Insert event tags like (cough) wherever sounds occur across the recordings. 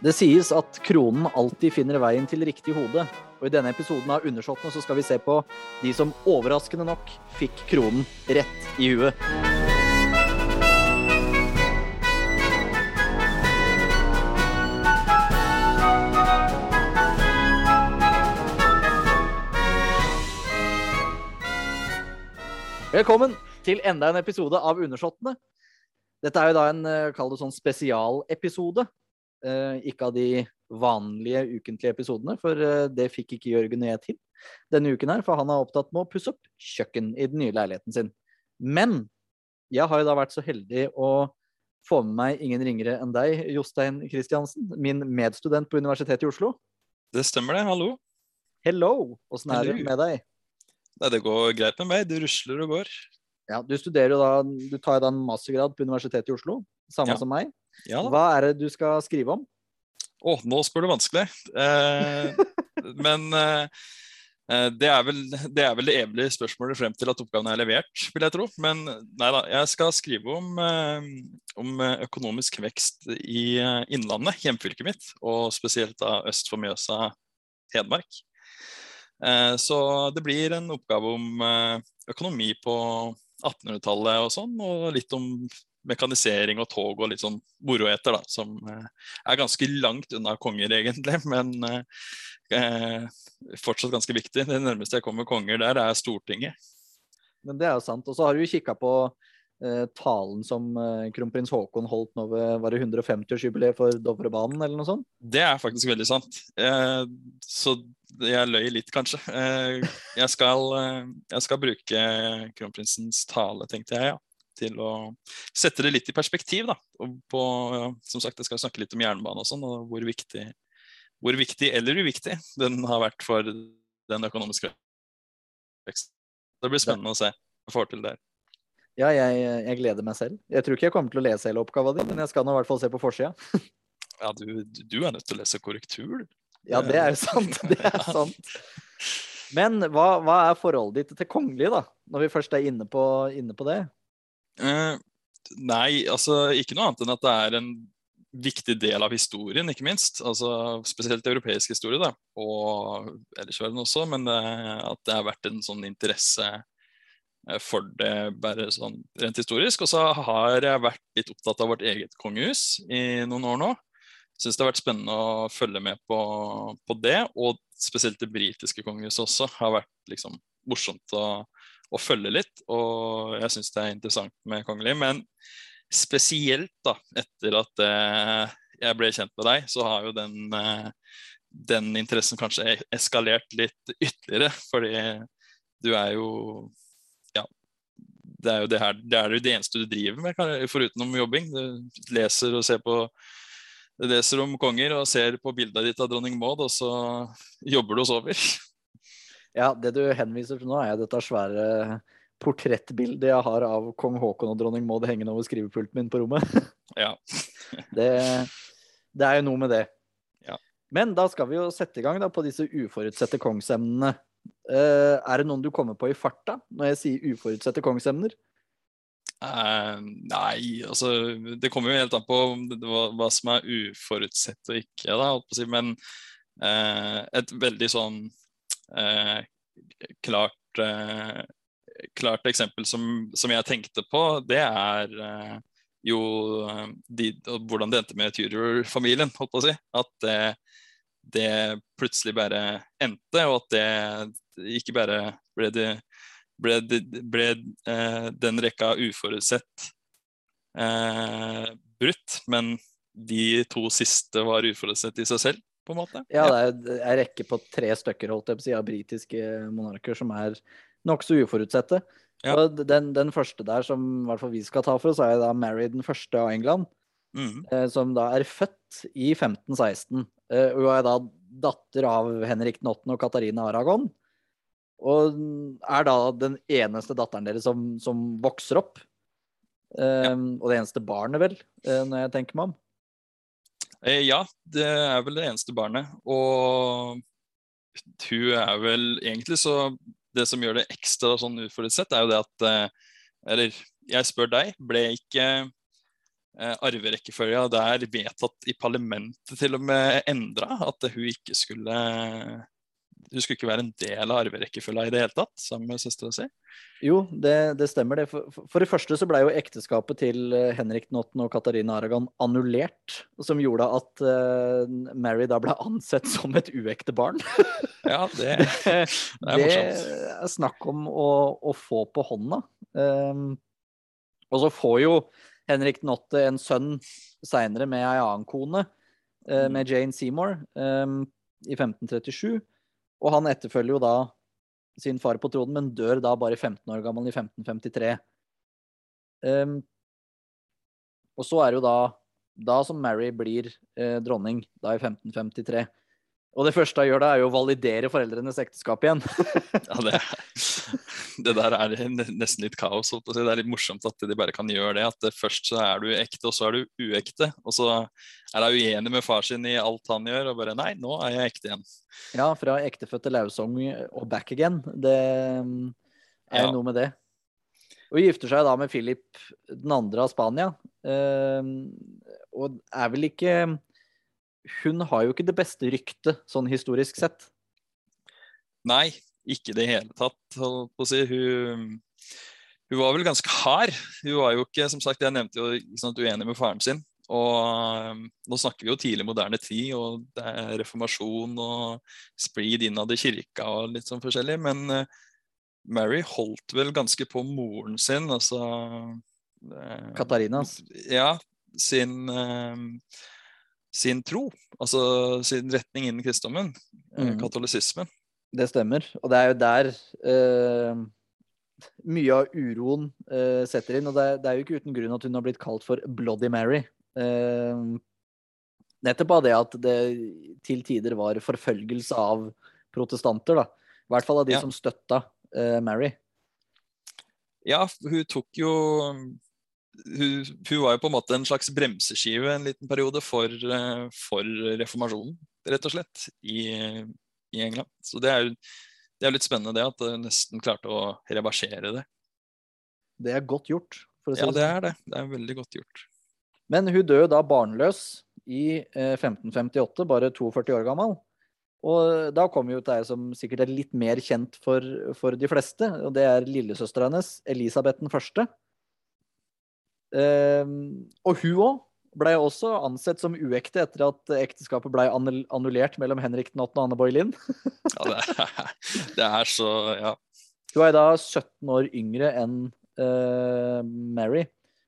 Det sies at kronen alltid finner veien til riktig hode. Og i denne episoden av Undersåttene så skal vi se på de som overraskende nok fikk kronen rett i huet. Velkommen til enda en episode av Undersåttene. Dette er jo da en eh, sånn spesialepisode. Eh, ikke av de vanlige ukentlige episodene, for eh, det fikk ikke Jørgen og jeg til denne uken her, for han er opptatt med å pusse opp kjøkken i den nye leiligheten sin. Men jeg har jo da vært så heldig å få med meg ingen ringere enn deg, Jostein Kristiansen, min medstudent på Universitetet i Oslo. Det stemmer det, hallo. Hello! Åssen er det med deg? Nei, det går greit med meg, det rusler og går. Ja, du studerer jo da, du tar jo da en mastergrad på Universitetet i Oslo, samme Ja. som meg. Ja. Hva er det du skal skrive om? Å, nå spør du vanskelig. Eh, (laughs) men eh, eh, det, er vel, det er vel det evige spørsmålet frem til at oppgaven er levert, vil jeg tro. Men nei da, jeg skal skrive om, eh, om eh, økonomisk vekst i Innlandet, hjemfylket mitt, og spesielt da øst for Mjøsa, Hedmark. Eh, så det blir en oppgave om økonomi på 1800-tallet og sånn, og litt om mekanisering og tog og litt sånn moroheter, da, som eh, er ganske langt unna konger, egentlig, (laughs) men eh, eh, fortsatt ganske viktig. Det nærmeste jeg kommer konger der, er Stortinget. Men det er jo sant. Og så har du jo kikka på eh, talen som eh, kronprins Haakon holdt nå ved var det 150-årsjubileet for Dovrebanen, eller noe sånt? Det er faktisk veldig sant. Eh, så jeg løy litt, kanskje. Jeg, skal, jeg skal bruke kronprinsens tale, tenkte jeg, ja. Til å sette det litt i perspektiv. da. På, ja, som sagt, Jeg skal snakke litt om jernbane og sånn, og hvor viktig, hvor viktig eller uviktig den har vært for den økonomiske veksten. Det blir spennende å se hva jeg får til der. Ja, jeg, jeg gleder meg selv. Jeg tror ikke jeg kommer til å lese hele oppgava di, men jeg skal nå i hvert fall se på forsida. Ja, du, du er nødt til å lese korrektur. Ja, det er jo sant. Det er sant. Men hva, hva er forholdet ditt til kongelig, da? Når vi først er inne på, inne på det. Eh, nei, altså ikke noe annet enn at det er en viktig del av historien, ikke minst. Altså Spesielt europeisk historie, da. Og ellers verden også. Men det, at det har vært en sånn interesse eh, for det bare sånn rent historisk. Og så har jeg vært litt opptatt av vårt eget kongehus i noen år nå. Syns det har vært spennende å følge med på, på det. Og spesielt det britiske kongehuset også har vært liksom morsomt å, å følge litt. Og jeg syns det er interessant med kongelig. Men spesielt da, etter at eh, jeg ble kjent med deg, så har jo den, eh, den interessen kanskje e- eskalert litt ytterligere. Fordi du er jo Ja. Det er jo det her Det er jo det eneste du driver med, foruten om jobbing. Du leser og ser på leser om konger og ser på bildet ditt av dronning Maud, og så jobber du og sover. Ja, det du henviser til nå, er dette svære portrettbildet jeg har av kong Haakon og dronning Maud hengende over skrivepulten min på rommet. (laughs) Ja. (laughs) Det, det er jo noe med det. Ja. Men da skal vi jo sette i gang da på disse uforutsette kongsemnene. Uh, er det noen du kommer på i farta når jeg sier uforutsette kongsemner? Uh, nei, altså Det kommer jo helt an på hva, hva som er uforutsett og ikke, da, holdt på å si. Men uh, et veldig sånn eh, klart eh, klart eksempel som, som jeg tenkte på, det er eh, jo eh, de, hvordan det endte med Tudor-familien, holdt på å si. At det, det plutselig bare endte, og at det ikke bare ble, det, ble, det, ble eh, den rekka uforutsett brutt, men de to siste var uforutsett i seg selv, på en måte. Ja, det er en rekke på tre stykker holdt jeg på å si, av britiske monarker som er nokså uforutsette. Ja. Og den, den første der som i hvert fall vi skal ta for oss, er da Mary den første av England. Mm. eh, som da er født i 1516. Eh, Hun er da datter av Henrik den 8. og Katarina Aragon. Og er da den eneste datteren deres som, som vokser opp. Eh, Og det eneste barnet, vel, eh, når jeg tenker meg om. Eh, ja, det er vel det eneste barnet. Og hun er vel egentlig så Det som gjør det ekstra sånn uforutsett, er jo det at eh, Eller jeg spør deg, ble ikke eh, arverekkefølga der vedtatt i parlamentet til og med endra. At hun ikke skulle Hun skulle ikke være en del av arverekkefølga i det hele tatt, sammen med søstera si. Jo, det, det stemmer det. For, for, det første så blei jo ekteskapet til eh, Henrik 8. og Katarina Aragon annullert. Som gjorde at uh, Mary da ble ansett (laughs) som et uekte barn. ja, det, (laughs) det er morsomt. Det er snakk om å, å få på hånda. Um, og så får jo Henrik 8. en sønn seinere med ei annen kone, uh, med Jane Seymour, um, i 1537. Og han etterfølger jo da sin far på tronen, men dør da bare 15 år gammel i 1553. Um, og så er det jo da da som Mary blir eh, dronning, da i 1553. Og det første hun gjør da, er jo å validere foreldrenes ekteskap igjen. (laughs) ja, det, det, der er nesten litt kaos. Det er litt morsomt at de bare kan gjøre det. At først så er du ekte, og så er du uekte. Og så er hun uenig med far sin i alt han gjør, og bare nei, nå er jeg ekte igjen. Ja, fra ektefødte lausong og back again. Det er ja. noe med det. Og gifter seg da med Philip den andre av Spania. Ehm, og er vel ikke Hun har jo ikke det beste ryktet sånn historisk sett. Nei, ikke i det hele tatt, holdt på å si. Hun, hun var vel ganske hard. Hun var jo ikke, som sagt, jeg nevnte jo sånn uenig med faren sin. Og um, nå snakker vi jo tidlig moderne tid, og det er reformasjon og splid innad i kirka og litt sånn forskjellig. Men uh, Mary holdt vel ganske på moren sin, altså uh, Katarinas? Ja. Sin, uh, sin tro. Altså sin retning innen kristendommen. Mm. Katolisismen. Det stemmer. Og det er jo der mye av uroen setter inn. Og det det er jo ikke uten grunn at hun har blitt kalt for Bloody Mary. Uh, nettopp av det at det til tider var forfølgelse av protestanter. da. I hvert fall av de ja. som støtta Mary. Ja, hun tok jo hun, hun, var jo på en måte en slags bremseskive en liten periode for, for reformasjonen, rett og slett, i, i England. Så det er jo det er litt spennende det, at jeg nesten klarte å reversere det. Det er godt gjort. Si ja, det er det. Det er veldig godt gjort. Men hun døde da barnløs i 1558, eh, bare 42 år gammel. Og da kommer jo til ei som sikkert er litt mer kjent for, for de fleste, og det er lillesøstera hennes, Elisabeth den første. Um, og hun òg ble også ansett som uekte etter at ekteskapet ble annullert mellom Henrik den 8. og Anne Boilin. (laughs) ja, det er, det er, så Ja. Hun er da 17 år yngre enn uh, Mary.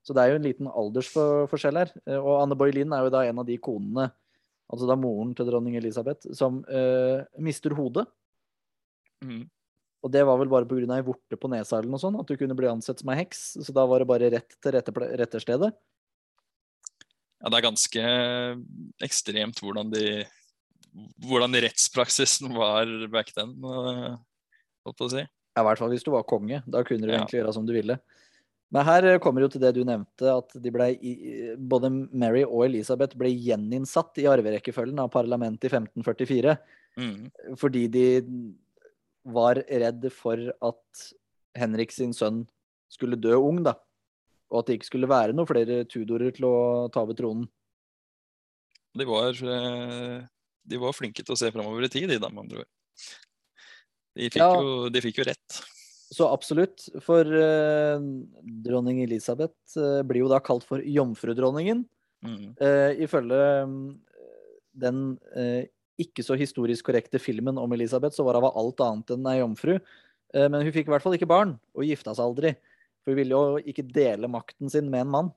Så det er jo en liten aldersforskjell her. Eh, og Anne Boilin er jo da en av de konene, altså da moren til dronning Elisabeth, som uh, mister hodet. Mm. Og det var vel bare pga. ei vorte på nesa eller noe sånt, at du kunne bli ansett som ei heks. Så da var det bare rett til rette, retterstedet. Ja, det er ganske ekstremt hvordan de hvordan rettspraksisen var back then, eh, holdt på å si. Ja, i hvert fall hvis du var konge. Da kunne du ja. egentlig gjøre som du ville. Men her eh, kommer jo til det du nevnte, at de ble, både Mary og Elisabeth ble gjeninnsatt i arverekkefølgen av parlamentet i 1544. Mm. Fordi de var redd for at Henrik sin sønn skulle dø ung, da. Og at det ikke skulle være noen flere tudorer til å ta over tronen. De var, eh, de var flinke til å se framover i tid, de, da, med andre ord. De fikk, ja. jo, de fikk jo rett. Så absolutt. For eh, dronning Elisabeth eh, blir jo da kalt for jomfrudronningen. Mm. Eh, ifølge um, den ikke så historisk korrekte filmen om Elisabeth, så var hun alt annet enn ei jomfru. men hun fikk i hvert fall ikke barn, og gifta seg aldri. For hun ville jo ikke dele makten sin med en mann.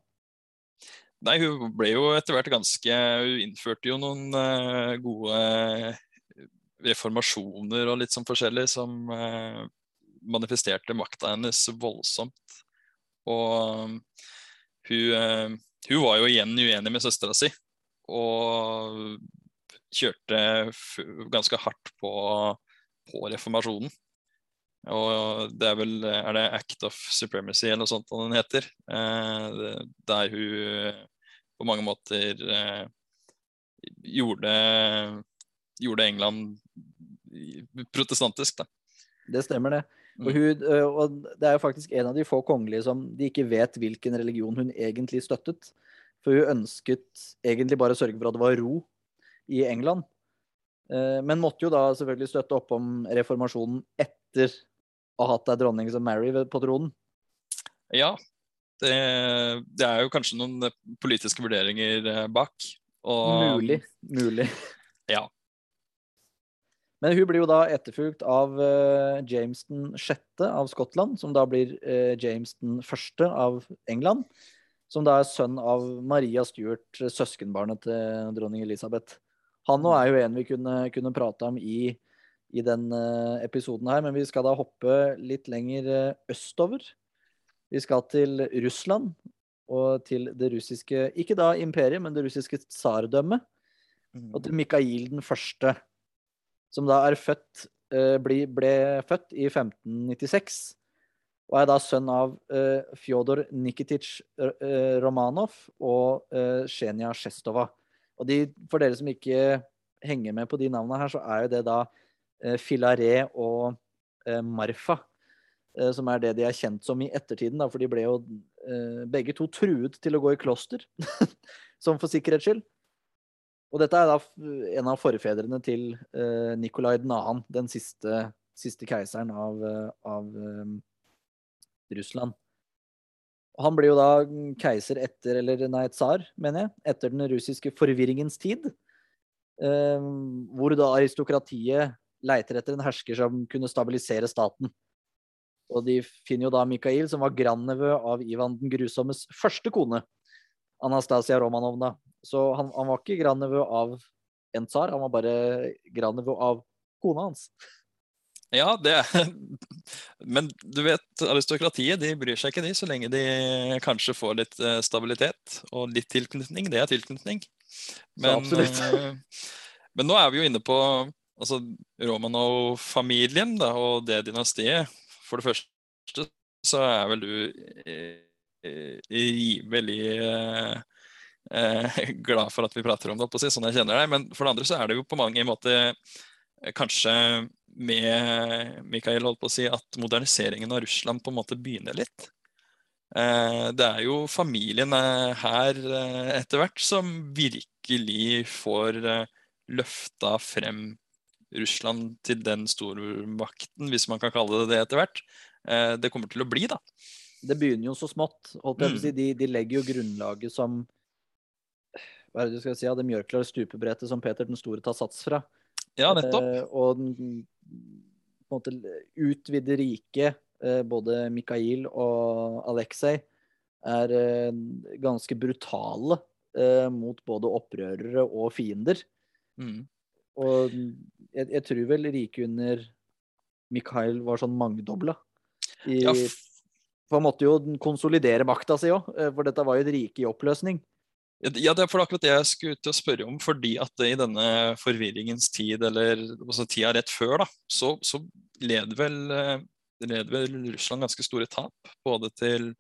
Nei, hun ble jo etter hvert ganske Hun innførte jo noen gode reformasjoner og litt sånn forskjellig som manifesterte makta hennes voldsomt. Og um, hun, uh, hun, var jo igjen uenig med søstera si, og kjørte ganske hardt på, på, reformasjonen. Og det er vel er det Act of Supremacy eller noe sånt den heter. Eh, der hun på mange måter eh, gjorde, gjorde England protestantisk, da. Det stemmer, det. Og, mm. hun, og, det er jo faktisk en av de få kongelige som de ikke vet hvilken religion hun egentlig støttet. For hun ønsket egentlig bare å sørge for at det var ro i England. Eh, men måtte jo da selvfølgelig støtte opp om reformasjonen etter ha hatt ei dronning som Mary på tronen. Ja. Det, det, er jo kanskje noen politiske vurderinger eh, bak. Og, mulig. Mulig. (laughs) Ja. Men hun blir jo da etterfulgt av uh, James den sjette av Skottland, som da blir uh, James den første av England. Som da er sønn av Maria Stuart, søskenbarnet til dronning Elisabeth. Han nå er jo en vi kunne, kunne prate om i, i den uh, episoden her, men vi skal da hoppe litt lenger østover. Vi skal til Russland og til det russiske Ikke da imperiet, men det russiske tsardømmet. Og til Mikhail den første som da er født eh, ble, ble, født i 1596. Og er da sønn av uh, Fjodor Nikitic Romanov og uh, Zhenya Shestova. Og de, for dere som ikke henger med på de navnene her, så er jo det da Filaret og Marfa. som er det de er kjent som i ettertiden, da, for de ble jo begge to truet til å gå i kloster. (laughs) som for sikkerhets skyld. Og dette er da en av forfedrene til Nikolai 2., den siste, siste keiseren av, av Russland. Han blir jo da keiser etter, eller nei, tsar, mener jeg, etter den russiske forvirringens tid. Hvor da aristokratiet leiter etter en hersker som kunne stabilisere staten. Og de finner jo da Mikael, som var grandnevø av Ivan den grusommes første kone. Anastasia Romanovna. Så han, han var ikke grandnevø av en tsar, han var bare grandnevø av kona hans. Ja, det er (laughs) Men du vet, aristokratiet de bryr seg ikke, de, så lenge de kanskje får litt eh, stabilitet og litt tilknytning. Det er tilknytning. Men, uh, men nå er vi jo inne på altså, Romanov-familien og det dynastiet. For det første så er vel du eh, veldig eh, eh, glad for at vi prater om det, på sånn jeg kjenner deg. Men for det andre så er det jo på mange måter eh, kanskje med Mikael holdt på å si, at moderniseringen av Russland på en måte begynner litt. Det er jo familien her etter hvert som virkelig får løfta frem Russland til den stormakten, hvis man kan kalle det det etter hvert. Det kommer til å bli, da det begynner jo så smått. Mm. Si. De, de, legger jo grunnlaget som Hva er det du skal si? Ja, det mjørklare stupebrettet som Peter den store tar sats fra. Ja, nettopp. Eh, og den på en måte utvider riket, eh, både Mikhail og Aleksej, er eh, ganske brutale eh, mot både opprørere og fiender. Mm. Og jeg, jeg, tror vel riket under Mikhail var sånn mangedobla. I, ja, for han måtte jo konsolidere makta si òg, eh, for dette var jo et rike i oppløsning. Ja, det er for akkurat det jeg skulle ut å spørre om. Fordi at i denne forvirringens tid, eller altså tida rett før, da, så, så led, vel, eh, led vel Russland ganske store tap. Både til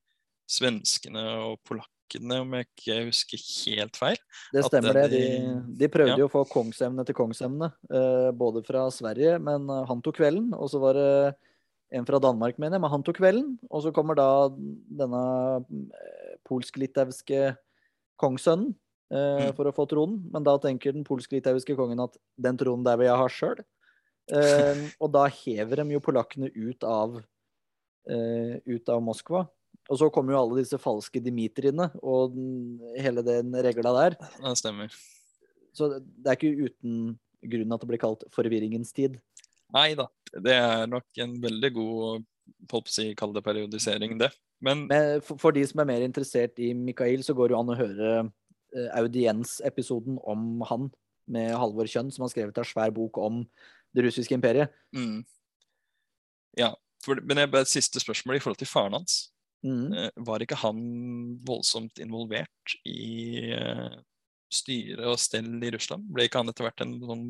svenskene og polakkene, om jeg ikke husker helt feil. Det stemmer det. De, de prøvde ja. jo å få kongsemne til kongsemne, eh, både fra Sverige, men han tok kvelden. Og så var det en fra Danmark, mener jeg, men han tok kvelden. Og så kommer da denne eh, polsk-litauiske kongssønnen eh, mm. for å få tronen. Men da tenker den polsk-litauiske kongen at den tronen der vil jeg ha sjøl. Eh, og da hever de jo polakkene ut av, eh, ut av Moskva. Og så kommer jo alle disse falske Dimitriene og den, hele den regla der. Det stemmer. Så det er ikke uten grunn at det blir kalt forvirringens tid. Nei da. Det er nok en veldig god holdt si, kall det periodisering, det. Men, Men for, for, de som er mer interessert i Mikael, så går det jo an å høre eh, audiensepisoden om han med Halvor Kjønn, som har skrevet en svær bok om det russiske imperiet. Mm. Ja, for, men jeg bare siste spørsmål i forhold til faren hans. Mm. Uh, var ikke han voldsomt involvert i uh, styre og stell i Russland? Ble ikke han etter hvert en sånn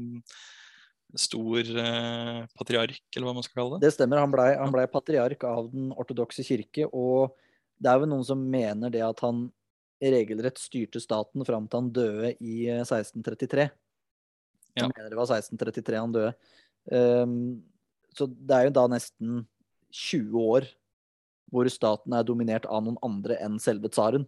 stor eh, patriark, eller hva man skal kalle det? Det stemmer. Han blei ble patriark av den ortodokse kirke. Og det er vel noen som mener det at han regelrett styrte staten fram til han døde i 1633. Eh, ja. Jeg mener det var 1633 han døde. Um, så det er jo da nesten 20 år hvor staten er dominert av noen andre enn selve tsaren.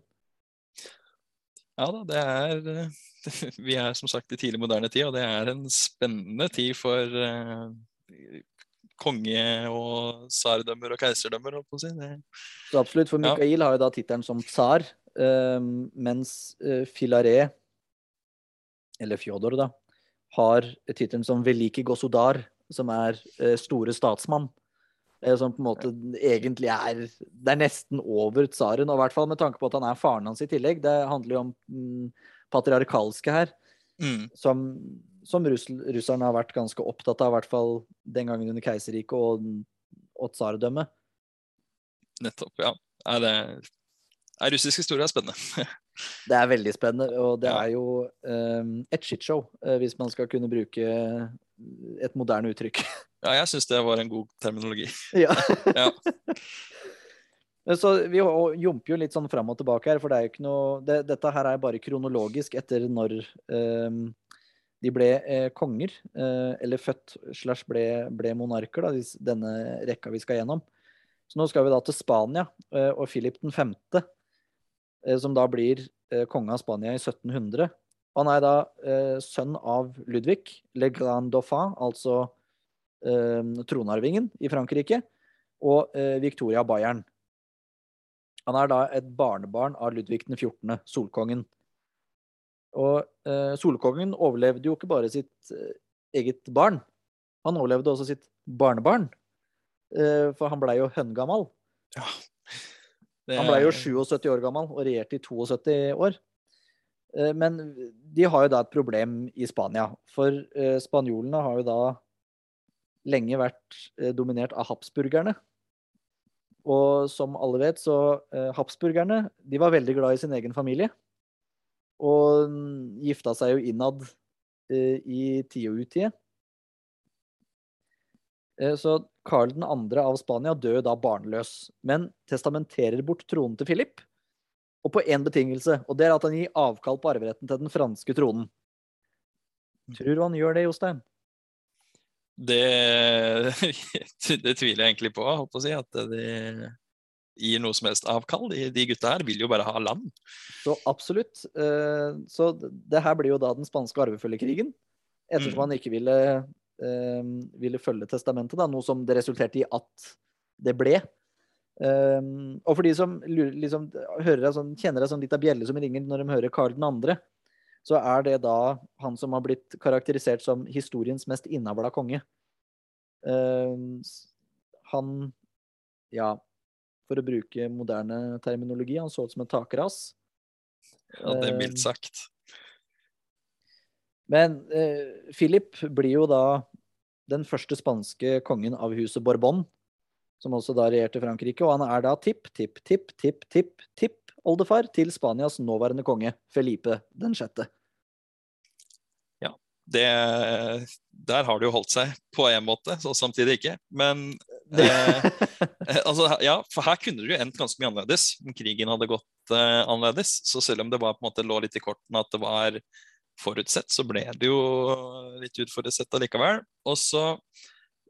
Ja da, det er eh, (laughs) Vi er som sagt i tidlig moderne tid, og det er en spennende tid for uh, konge- og tsardømmer og keiserdømmer, holdt på å si. Det, Så absolutt, for Ja. Har jo da tittelen som tsar, uh, mens uh, Filaret, eller Fjodor, da, har tittelen som velike gosodar, som er eh, store statsmann. Eh, som på en måte egentlig er Det er nesten over tsaren, og i hvert fall med tanke på at han er faren hans i tillegg. Det handler jo om mm, patriarkalske her, mm, som, som russ, russerne har vært ganske opptatt av, i hvert fall den gangen under keiserriket og, og tsardømmet. nettopp, ja. Er det er russisk historie er spennende. (laughs) Det er veldig spennende, og det Ja. er jo um, et shitshow, eh, hvis man skal kunne bruke et moderne uttrykk. (laughs) Ja, jeg syns det var en god terminologi. (laughs) ja. Ja. Så vi jumper jo litt sånn fram og tilbake her, for det er jo ikke noe det, Dette her er bare kronologisk etter når um, de ble eh, konger, eh, eller født slash ble, ble monarker, da, denne rekka vi skal gjennom. Så nå skal vi da til Spania, eh, og Philip 5., eh, som da blir eh, konge av Spania i 1700. Han er da eh, sønn av Ludvig Le Grand Dauphin, altså eh, tronarvingen i Frankrike, og eh, Victoria Bayern. Han er da et barnebarn av Ludvig den 14., solkongen. Og eh, solkongen overlevde jo ikke bare sitt eh, eget barn, han overlevde også sitt barnebarn. Eh, for han blei jo høngammal. Ja. Det Han blei jo er- 77 år gammel og regjerte i 72 år. Men de har jo da et problem i Spania. For spanjolene har jo da lenge vært eh, dominert av habsburgerne. Og som alle vet, så eh, habsburgerne de var veldig glad i sin egen familie. Og mm, gifta seg jo innad eh, i tide og utide. Eh, Så Karl 2. av Spania dør da barnløs, men testamenterer bort tronen til Philip. Og på én betingelse, og det er at han gir avkall på arveretten til den franske tronen. Tror du han gjør det, Jostein? Det, (laughs) det tviler jeg egentlig på, på å si. At de gir noe som helst avkall. De, de gutta her vil jo bare ha land. Så absolutt. Eh, Så det her blir jo da den spanske arvefølgekrigen. Ettersom Mm. han ikke ville, eh, ville følge testamentet, da, noe som det resulterte i at det ble. Eh, og for de som liksom, hører, sånn, kjenner deg sånn litt av bjelle som ringer når de hører Karl 2., så er det da han som har blitt karakterisert som historiens mest innavla konge. Uh, han Ja, for å bruke moderne terminologi, han så ut som en takras. Ja, det er mildt sagt. Men uh, Philip blir jo da den første spanske kongen av huset Bourbon, som også da regjerte Frankrike, og han er da tipp, tipp, tipp, tipp, tipp, tipp oldefar til Spanias nåværende konge, Felipe den sjette. Det, der har det jo holdt seg på en måte, så samtidig ikke. Men eh, (laughs) altså, ja, for her kunne det jo endt ganske mye annerledes om krigen hadde gått eh, annerledes. Så selv om det var, på en måte, lå litt i kortene at det var forutsett, så ble det jo litt utforutsett allikevel. Og så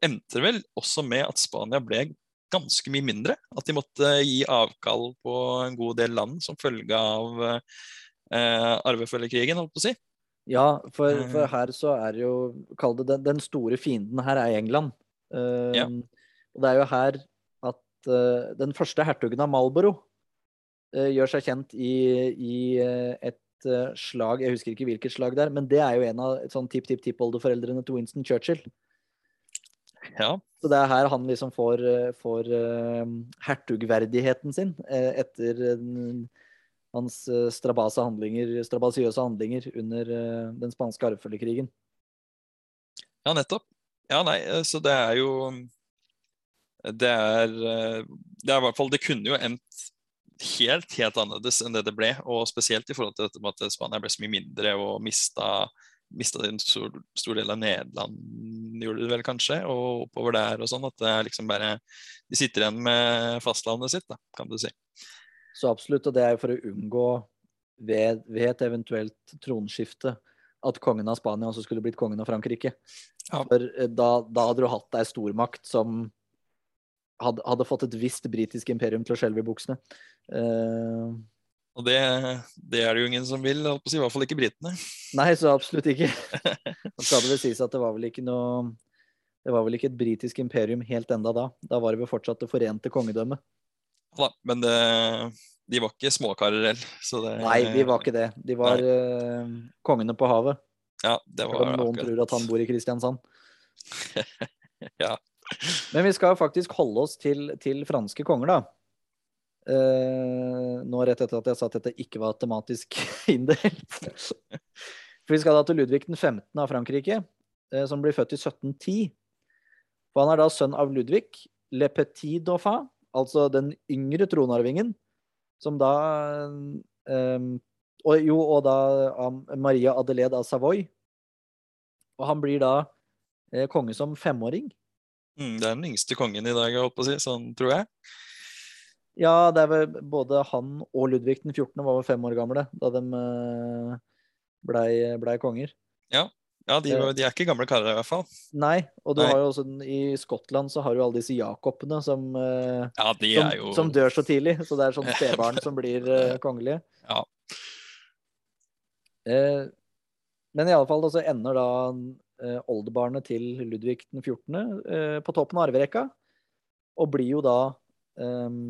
endte det vel også med at Spania ble ganske mye mindre. At de måtte gi avkall på en god del land som følge av eh, arvefølgekrigen, holdt på å si. Ja, for, Eh. for her så er det jo Kall det den, den store fienden her er England. Uh, Ja. Og det er jo her at uh, den første hertugen av Malboro uh, gjør seg kjent i, i eh, et eh, slag Jeg husker ikke hvilket slag det er, men det er jo en av sånn tipp-tipp-tippoldeforeldrene til Winston Churchill. Ja, Så det er her han liksom får, eh, får eh, hertugverdigheten sin eh, etter eh, hans eh, strabase handlinger, strabasiøse handlinger under eh, den spanske arvefølgekrigen. Ja, nettopp. Ja, nei, eh, så det er jo Det er Det er i hvert fall Det kunne jo endt helt, helt annerledes enn det det ble. Og spesielt i forhold til dette med at Spania ble så mye mindre og mista mista en stor, stor del av Nederland, gjorde det vel kanskje, og oppover der og sånn. At det er liksom bare De sitter igjen med fastlandet sitt, da, kan du si. Så absolutt, og det er jo for å unngå ved, ved et eventuelt tronskifte at kongen av Spania også skulle blitt kongen av Frankrike. Ja. For eh, da, da hadde du hatt ei stormakt som hadde, hadde fått et visst britisk imperium til å skjelve i buksene. Uh, Og det, det er det jo ingen som vil, holdt på å si, i hvert fall ikke britene. Nei, så absolutt ikke. (laughs) Nå skal det vel sies at det var vel ikke noe Det var vel ikke et britisk imperium helt enda da. Da var det vel fortsatt det forente kongedømmet. Ja, men det, de var ikke småkarer heller. det- Nei, de var ikke det. De var uh, kongene på havet. Ja, det var om noen akkurat- tror at han bor i Kristiansand. (laughs) Ja. Men vi skal faktisk holde oss til, til franske konger, da. Uh, nå rett etter at jeg sa at dette ikke var tematisk (laughs) inndelt. For vi skal da til Ludvig den 15. av Frankrike, uh, som blir født i 1710. For han er da sønn av Ludvig Le Petit Dauphin, altså den yngre tronarvingen, som da eh, og, Jo, og da av Maria Adelaide av Savoy. Og han blir da eh, konge som femåring. Mm, det er den yngste kongen i dag, jeg holdt på å si, sånn tror jeg. Ja, det er vel både han og Ludvig den 14. var vel fem år gamle da de eh, blei ble konger. Ja, Ja. de, de er ikke gamle karer i hvert fall. Nei, og du Nei. har jo også i Skottland så har du alle disse Jakobene som, eh, Ja, som, jo som dør så tidlig. Så det er sånn (laughs) stebarn som blir uh, kongelige. Ja. Eh, men i alle fall så ender da eh, oldebarnet til Ludvig den 14. Eh, på toppen av arverekka, og blir jo da eh,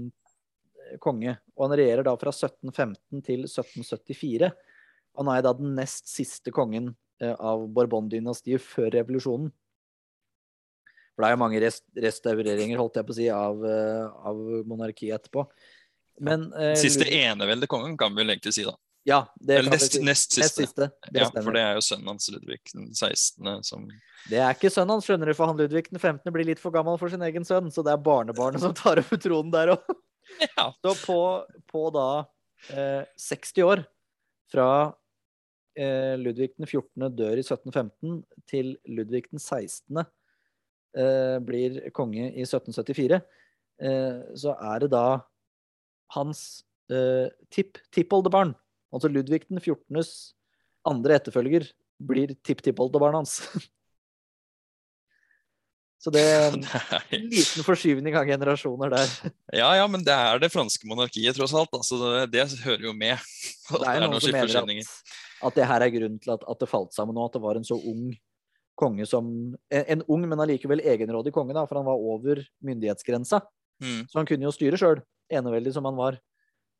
konge. Og han regjerer da fra 1715 til 1774. Han er da den nest siste kongen eh, av Bourbon-dynastiet før revolusjonen. For det er jo mange rest restaureringer, holdt jeg på å si, av, eh, av monarkiet etterpå. Men eh, Siste enevelde kongen, kan vi vel egentlig si, da. Ja, det Eller nest, si. nest Nest siste. siste. Det Ja, stemmer. for det er jo sønnen hans Ludvig den 16. som Det er ikke sønnen hans, skjønner du, for han Ludvig den 15. blir litt for gammel for sin egen sønn, så det er barnebarnet som tar over tronen der òg. Ja. Så på, på da eh, 60 år, fra eh, Ludvig den 14. dør i 1715 til Ludvig den 16. Eh, blir konge i 1774, eh, så er det da hans eh, tipp-tippoldebarn, altså Ludvig den 14.s andre etterfølger, blir tipp-tippoldebarnet hans. (laughs) Så det er en (laughs) liten forskyvning av generasjoner der. (laughs) Ja, ja, men det er det franske monarkiet, tross alt. Altså, det, det hører jo med. At Det er jo noen som mener at, at det her er grunnen til at, at det falt sammen, og at det var en så ung konge som En, en ung, men allikevel egenrådig konge, da, for han var over myndighetsgrensa. Mm. Så han kunne jo styre sjøl, eneveldig som han var.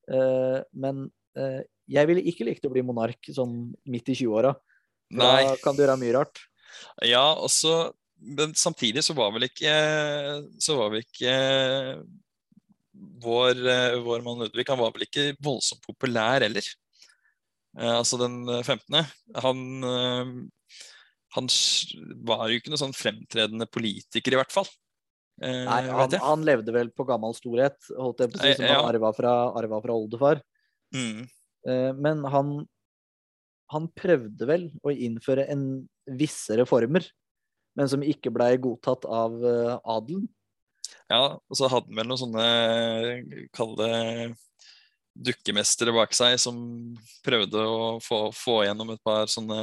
Uh, men uh, jeg ville ikke likt å bli monark sånn midt i 20-åra. Da kan du gjøre mye rart. Ja, og så Men samtidig så var vel ikke Så var vel ikke vår, eh, vår mann Ludvig Han var vel ikke voldsomt populær heller. Eh, altså den 15. Han eh, Han var jo ikke noen sånn fremtredende politiker, i hvert fall. Eh, Nei, han, han levde vel på gammel storhet, holdt jeg på å si, som Eh, ja. han arva fra, arva fra oldefar. Mm. Eh, Men han, han prøvde vel å innføre en visse reformer, men som ikke blei godtatt av eh, adelen. Ja, og så hadde han vel noen sånne Kall det dukkemestere bak seg som prøvde å få, få gjennom et par sånne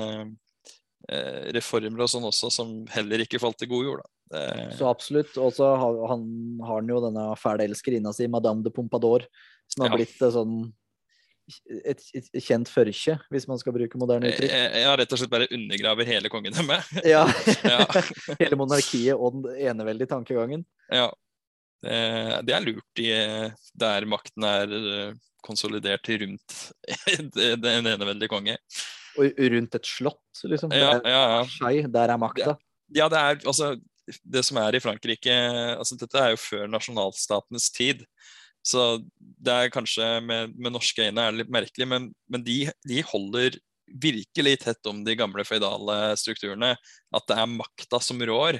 eh, reformer og sånn også, som heller ikke falt i god jord. Det, Så absolutt. Og så har han, har han jo denne fæle elskerinna si, Madame de Pompadour, som har Ja. blitt et sånn et, et, et kjent førkje, hvis man skal bruke moderne uttrykk. Ja, rett og slett bare undergraver hele kongedømmet. Ja. (laughs) Ja. (laughs) Hele monarkiet og den eneveldige tankegangen. ja. Det, det er lurt i, der makten er eh, konsolidert rundt (laughs) den eneveldige konge. Og rundt et slott, liksom. Ja, ja, ja. Der er makta. Ja, det er altså Det som er i Frankrike altså Dette er jo før nasjonalstatenes tid. Så det er kanskje med, med norske øyne er det litt merkelig, men, men de, de holder virkelig tett om de gamle føydale strukturene. At det er makta som rår.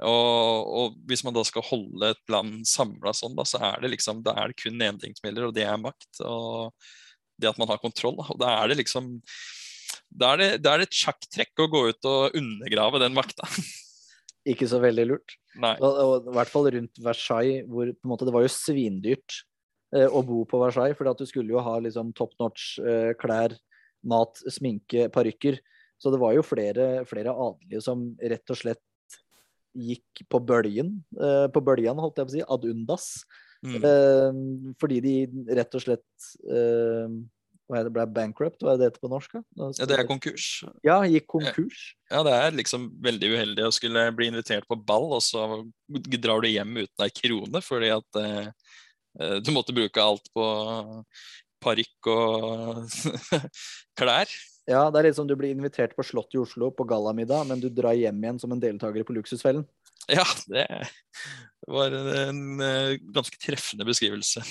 Og, og hvis man da skal holde et land samla sånn, da, så er det liksom Da er det kun én ting som gjelder, og det er makt. Og det at man har kontroll. da. Og da er det liksom Da er det, da er det et sjakktrekk å gå ut og undergrave den makta. (laughs) Ikke så veldig lurt. Nei. Og, og I hvert fall rundt Versailles, hvor på en måte, det var jo svindyrt eh, å bo på Versailles. at du skulle jo ha liksom top notch eh, klær, mat, sminke, parykker. Så det var jo flere, flere adelige som rett og slett gikk på bølgen. Eh, på bølgen, holdt jeg på å si. Ad undas. Mm. Eh, fordi de rett og slett eh, hva er det, ble bankrupt, hva er det heter på norsk? da? Ja, det er konkurs. Ja, gikk konkurs. Ja, det er liksom veldig uheldig å skulle bli invitert på ball, og så drar du hjem uten ei krone fordi at du måtte bruke alt på parykk og (laughs) klær. Ja, det er litt som du blir invitert på Slottet i Oslo på gallamiddag, men du drar hjem igjen som en deltaker på Luksusfellen. Ja, det var en eh, ganske treffende beskrivelse.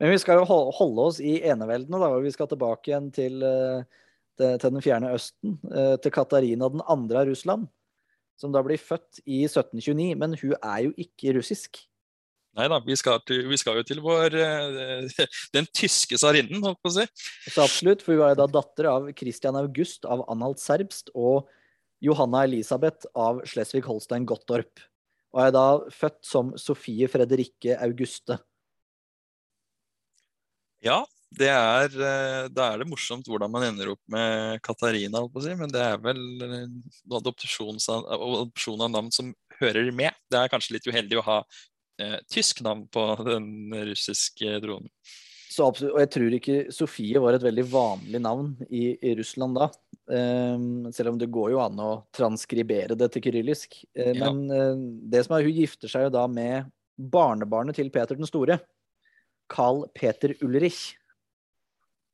Men vi skal jo holde oss i eneveldene, da, vi skal tilbake igjen til, eh, til, til den fjerne østen, eh, til Katarina den andre av Russland, som da blir født i 1729, men hun er jo ikke russisk. Nei da, vi vi skal jo til vår eh, (laughs) Den tyske tsarinnen, holdt på å si. Så absolutt, for hun er jo da datter av Christian August av Anhalt-Serbst og Johanna Elisabeth av Slesvig-Holstein Gottorp. og er da født som Sofie Fredrikke Auguste. Ja, det er, eh, da er det morsomt hvordan man ender opp med Katarina, si, men det er vel eh, adopsjon av navn som hører med. Det er kanskje litt uheldig å ha eh, tysk navn på den russiske dronen. Så absolutt, og jeg tror ikke Sofie var et veldig vanlig navn i, i Russland da. Um, selv om det går jo an å transkribere det til kyrillisk. Uh, Ja. Men uh, det som er, hun gifter seg jo da med barnebarnet til Peter den store. Carl Peter Ulrich.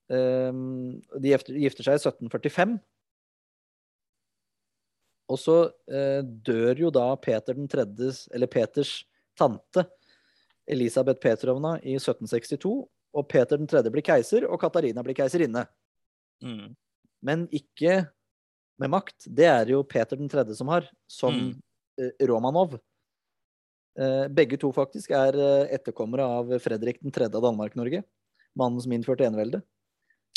Um, de gifter, seg i 1745. Og så uh, dør jo da Peter den tredjes, eller Peters tante, Elisabeth Petrovna, i 1762. Og Peter den tredje blir keiser, og Katarina blir keiserinne. Mm. Men ikke med makt. Det er jo Peter den tredje som har, som Mm. eh, Romanov. Eh, begge to faktisk er eh, etterkommere av Fredrik den tredje av Danmark-Norge. Mannen som innførte enevelde.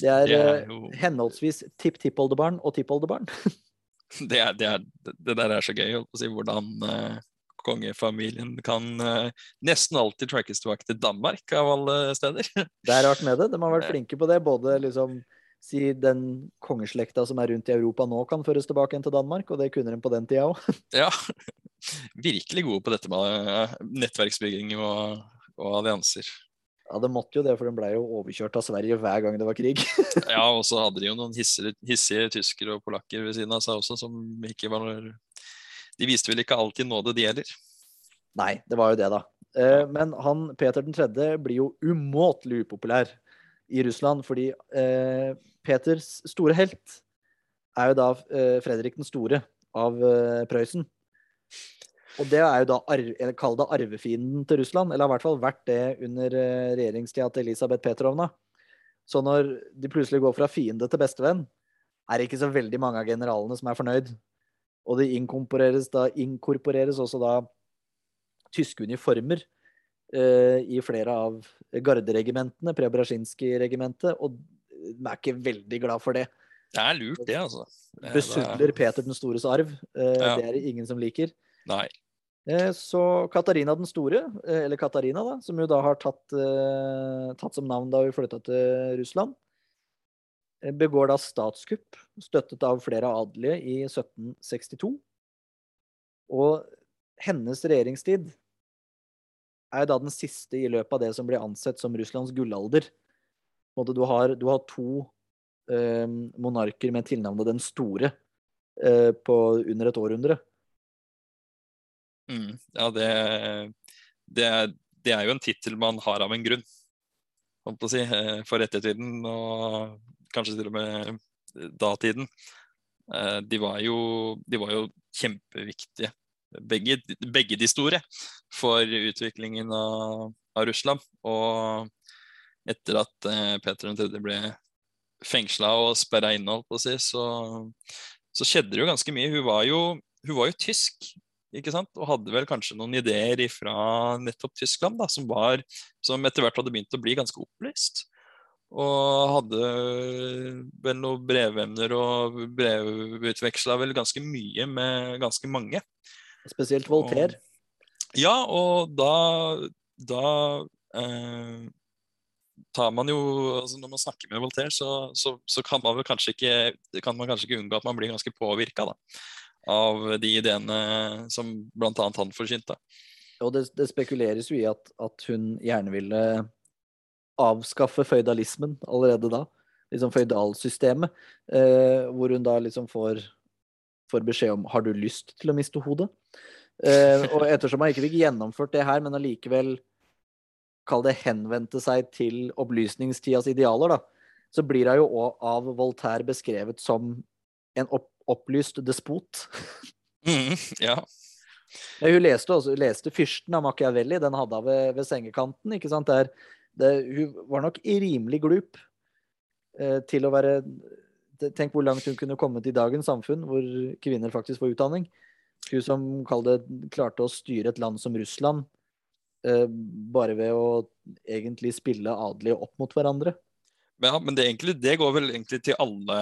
Det er, Det er jo henholdsvis tipp-tippoldebarn og tippoldebarn. (laughs) det, er, det, er, det der er så gøy, å si, hvordan kongefamilien kan uh, nesten alltid trackes tilbake til Danmark, av alle steder. (laughs) Det er rart med det. De har vært flinke på det. Både liksom si den kongeslekta som er rundt i Europa nå, kan føres tilbake igjen til Danmark, og det kunne de på den tida (laughs) òg. ja, (laughs) virkelig gode på dette med eh, nettverksbygging og, og allianser. Ja, det måtte jo det, for de ble jo overkjørt av Sverige hver gang det var krig. Ja, og så hadde de jo noen hissige, hissige tyskere og polakker ved siden av seg også, som ikke var De viste vel ikke alltid nåde, de heller. Nei, det var jo det, da. Eh, men han Peter 3. blir jo umåtelig upopulær i Russland, fordi eh, Peters store helt er jo da eh, Fredrik den store av Prøysen. Og det er jo da kall det arvefienden til Russland, eller har i hvert fall vært det under regjeringstida til Elisabeth Petrovna. Så når de plutselig går fra fiende til bestevenn, er det ikke så veldig mange av generalene som er fornøyd. Og det inkorporeres, da, inkorporeres også da tyske uniformer eh, i flere av garderegimentene, Preobrasjinskij-regimentet, og de er ikke veldig glad for det. Det er lurt, det, altså. Det er- Besudler Peter den stores arv. Eh, Ja. Det er det ingen som liker. Nei. Eh, Så Katarina den store, eh, eller Katarina, da, som jo da har tatt, eh, tatt som navn da vi flytta til Russland, begår da statskupp, støttet av flere adelige i 1762. Og hennes regjeringstid er da den siste i løpet av det som blir ansett som Russlands gullalder. Du har, du har to eh, monarker med tilnavnet Den store eh, på under et århundre. Mm. Ja, det, det, det er jo en tittel man har av en grunn, holdt på å si, eh, for ettertiden, og kanskje til og med datiden. Eh, De var jo, de var jo kjempeviktige, begge, begge de store, for utviklingen av, av Russland. Og etter at eh, Peter 3. ble fengsla og sperra inne, si, så, så skjedde det jo ganske mye. Hun var jo, hun var jo tysk, ikke sant? og hadde vel kanskje noen ideer fra nettopp Tyskland, da, som, var, som etter hvert hadde begynt å bli ganske opplyst. Og hadde vel noen brevemner og brevutveksla vel ganske mye med ganske mange. Spesielt Voltaire. Ja, og da, da eh, tar man jo altså Når man snakker med Voltaire, så, så, så kan man ikke, kan man kanskje ikke unngå at man blir ganske påvirka av de ideene som bl.a. han forsynte. Og det, det spekuleres jo i at, at hun gjerne ville avskaffe føydalismen allerede da. Liksom føydalsystemet. Eh, hvor hun da liksom får, får beskjed om har du lyst til å miste hodet. Eh, og ettersom han ikke fikk gjennomført det her, men allikevel kall det henvendte seg til opplysningstidas idealer, da, så blir hun jo òg av Voltaire beskrevet som en opp opplyst despot. Mm, ja. Hun leste også, leste 'Fyrsten' av Machiavelli. Den hadde hun ved, ved sengekanten. ikke sant? Der, det, hun var nok rimelig glup eh, til å være Tenk hvor langt hun kunne kommet i dagens samfunn, hvor kvinner faktisk får utdanning. Hun som det, klarte å styre et land som Russland eh, bare ved å egentlig spille adelige opp mot hverandre. Ja, men det, egentlig, det går vel egentlig til alle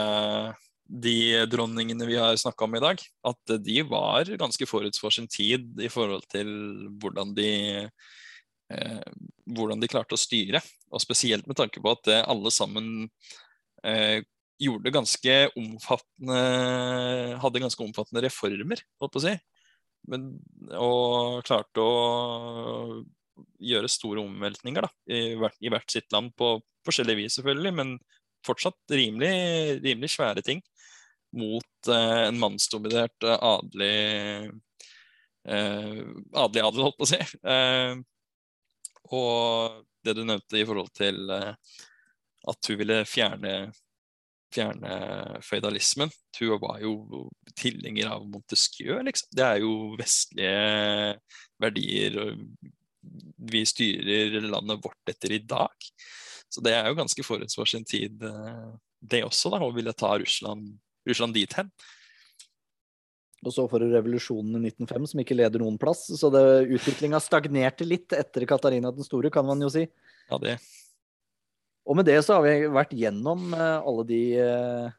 de dronningene vi har snakka om i dag, at de var ganske forut for sin tid i forhold til hvordan de, hvordan de klarte å styre. Og spesielt med tanke på at alle sammen eh, gjorde ganske omfattende Hadde ganske omfattende reformer, holdt på å si. Men, og klarte å gjøre store omveltninger da, i, hvert, i hvert sitt land på forskjellig vis, selvfølgelig, men fortsatt rimelig, rimelig svære ting mot eh, en mannsdominert eh, adelig eh, adelig adel, holdt på å si. Eh, og det du nevnte i forhold til eh, at hun ville fjerne, fjerne føydalismen. Hun var jo tilhenger av Montesquieu, liksom. Det er jo vestlige verdier. Vi styrer landet vårt etter i dag. Så det er jo ganske forut for sin tid, eh, det også, da, å ville ta Russland Russland dit hen. Og så får du revolusjonen i 1905, som ikke leder noen plass. Så utviklinga stagnerte litt etter Katarina den store, kan man jo si. Ja, det. Og med det så har vi vært gjennom eh, alle de, eh,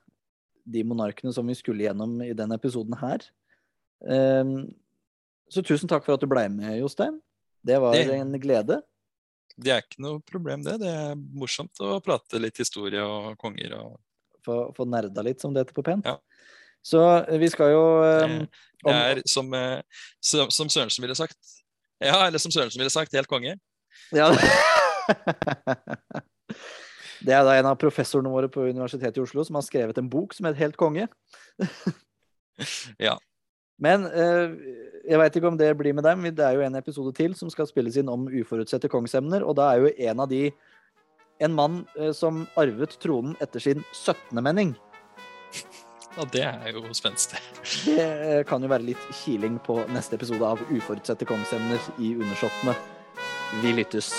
de monarkene som vi skulle gjennom i denne episoden her. Ehm, så tusen takk for at du ble med, Jostein. Det var det, en glede. Det er ikke noe problem, det. Det er morsomt å prate litt historie og konger og få, få nerda litt, som det heter på pent. Ja. Så eh, vi skal jo um, Det er som, eh, som, som Sørensen ville sagt. Ja, eller som Sørensen ville sagt, helt konge. Ja. (laughs) det er da en av professorene våre på Universitetet i Oslo som har skrevet en bok som heter Helt konge. (laughs) ja. Men jeg veit ikke om det blir med dem. Det er jo en episode til som skal spilles inn om uforutsette kongsemner, og da er jo en av de en mann som arvet tronen etter sin 17. menning. Ja, det er jo spenstig. Det eh, kan jo være litt kiling på neste episode av Uforutsette kongsemner i Undersåttene. Vi lyttes.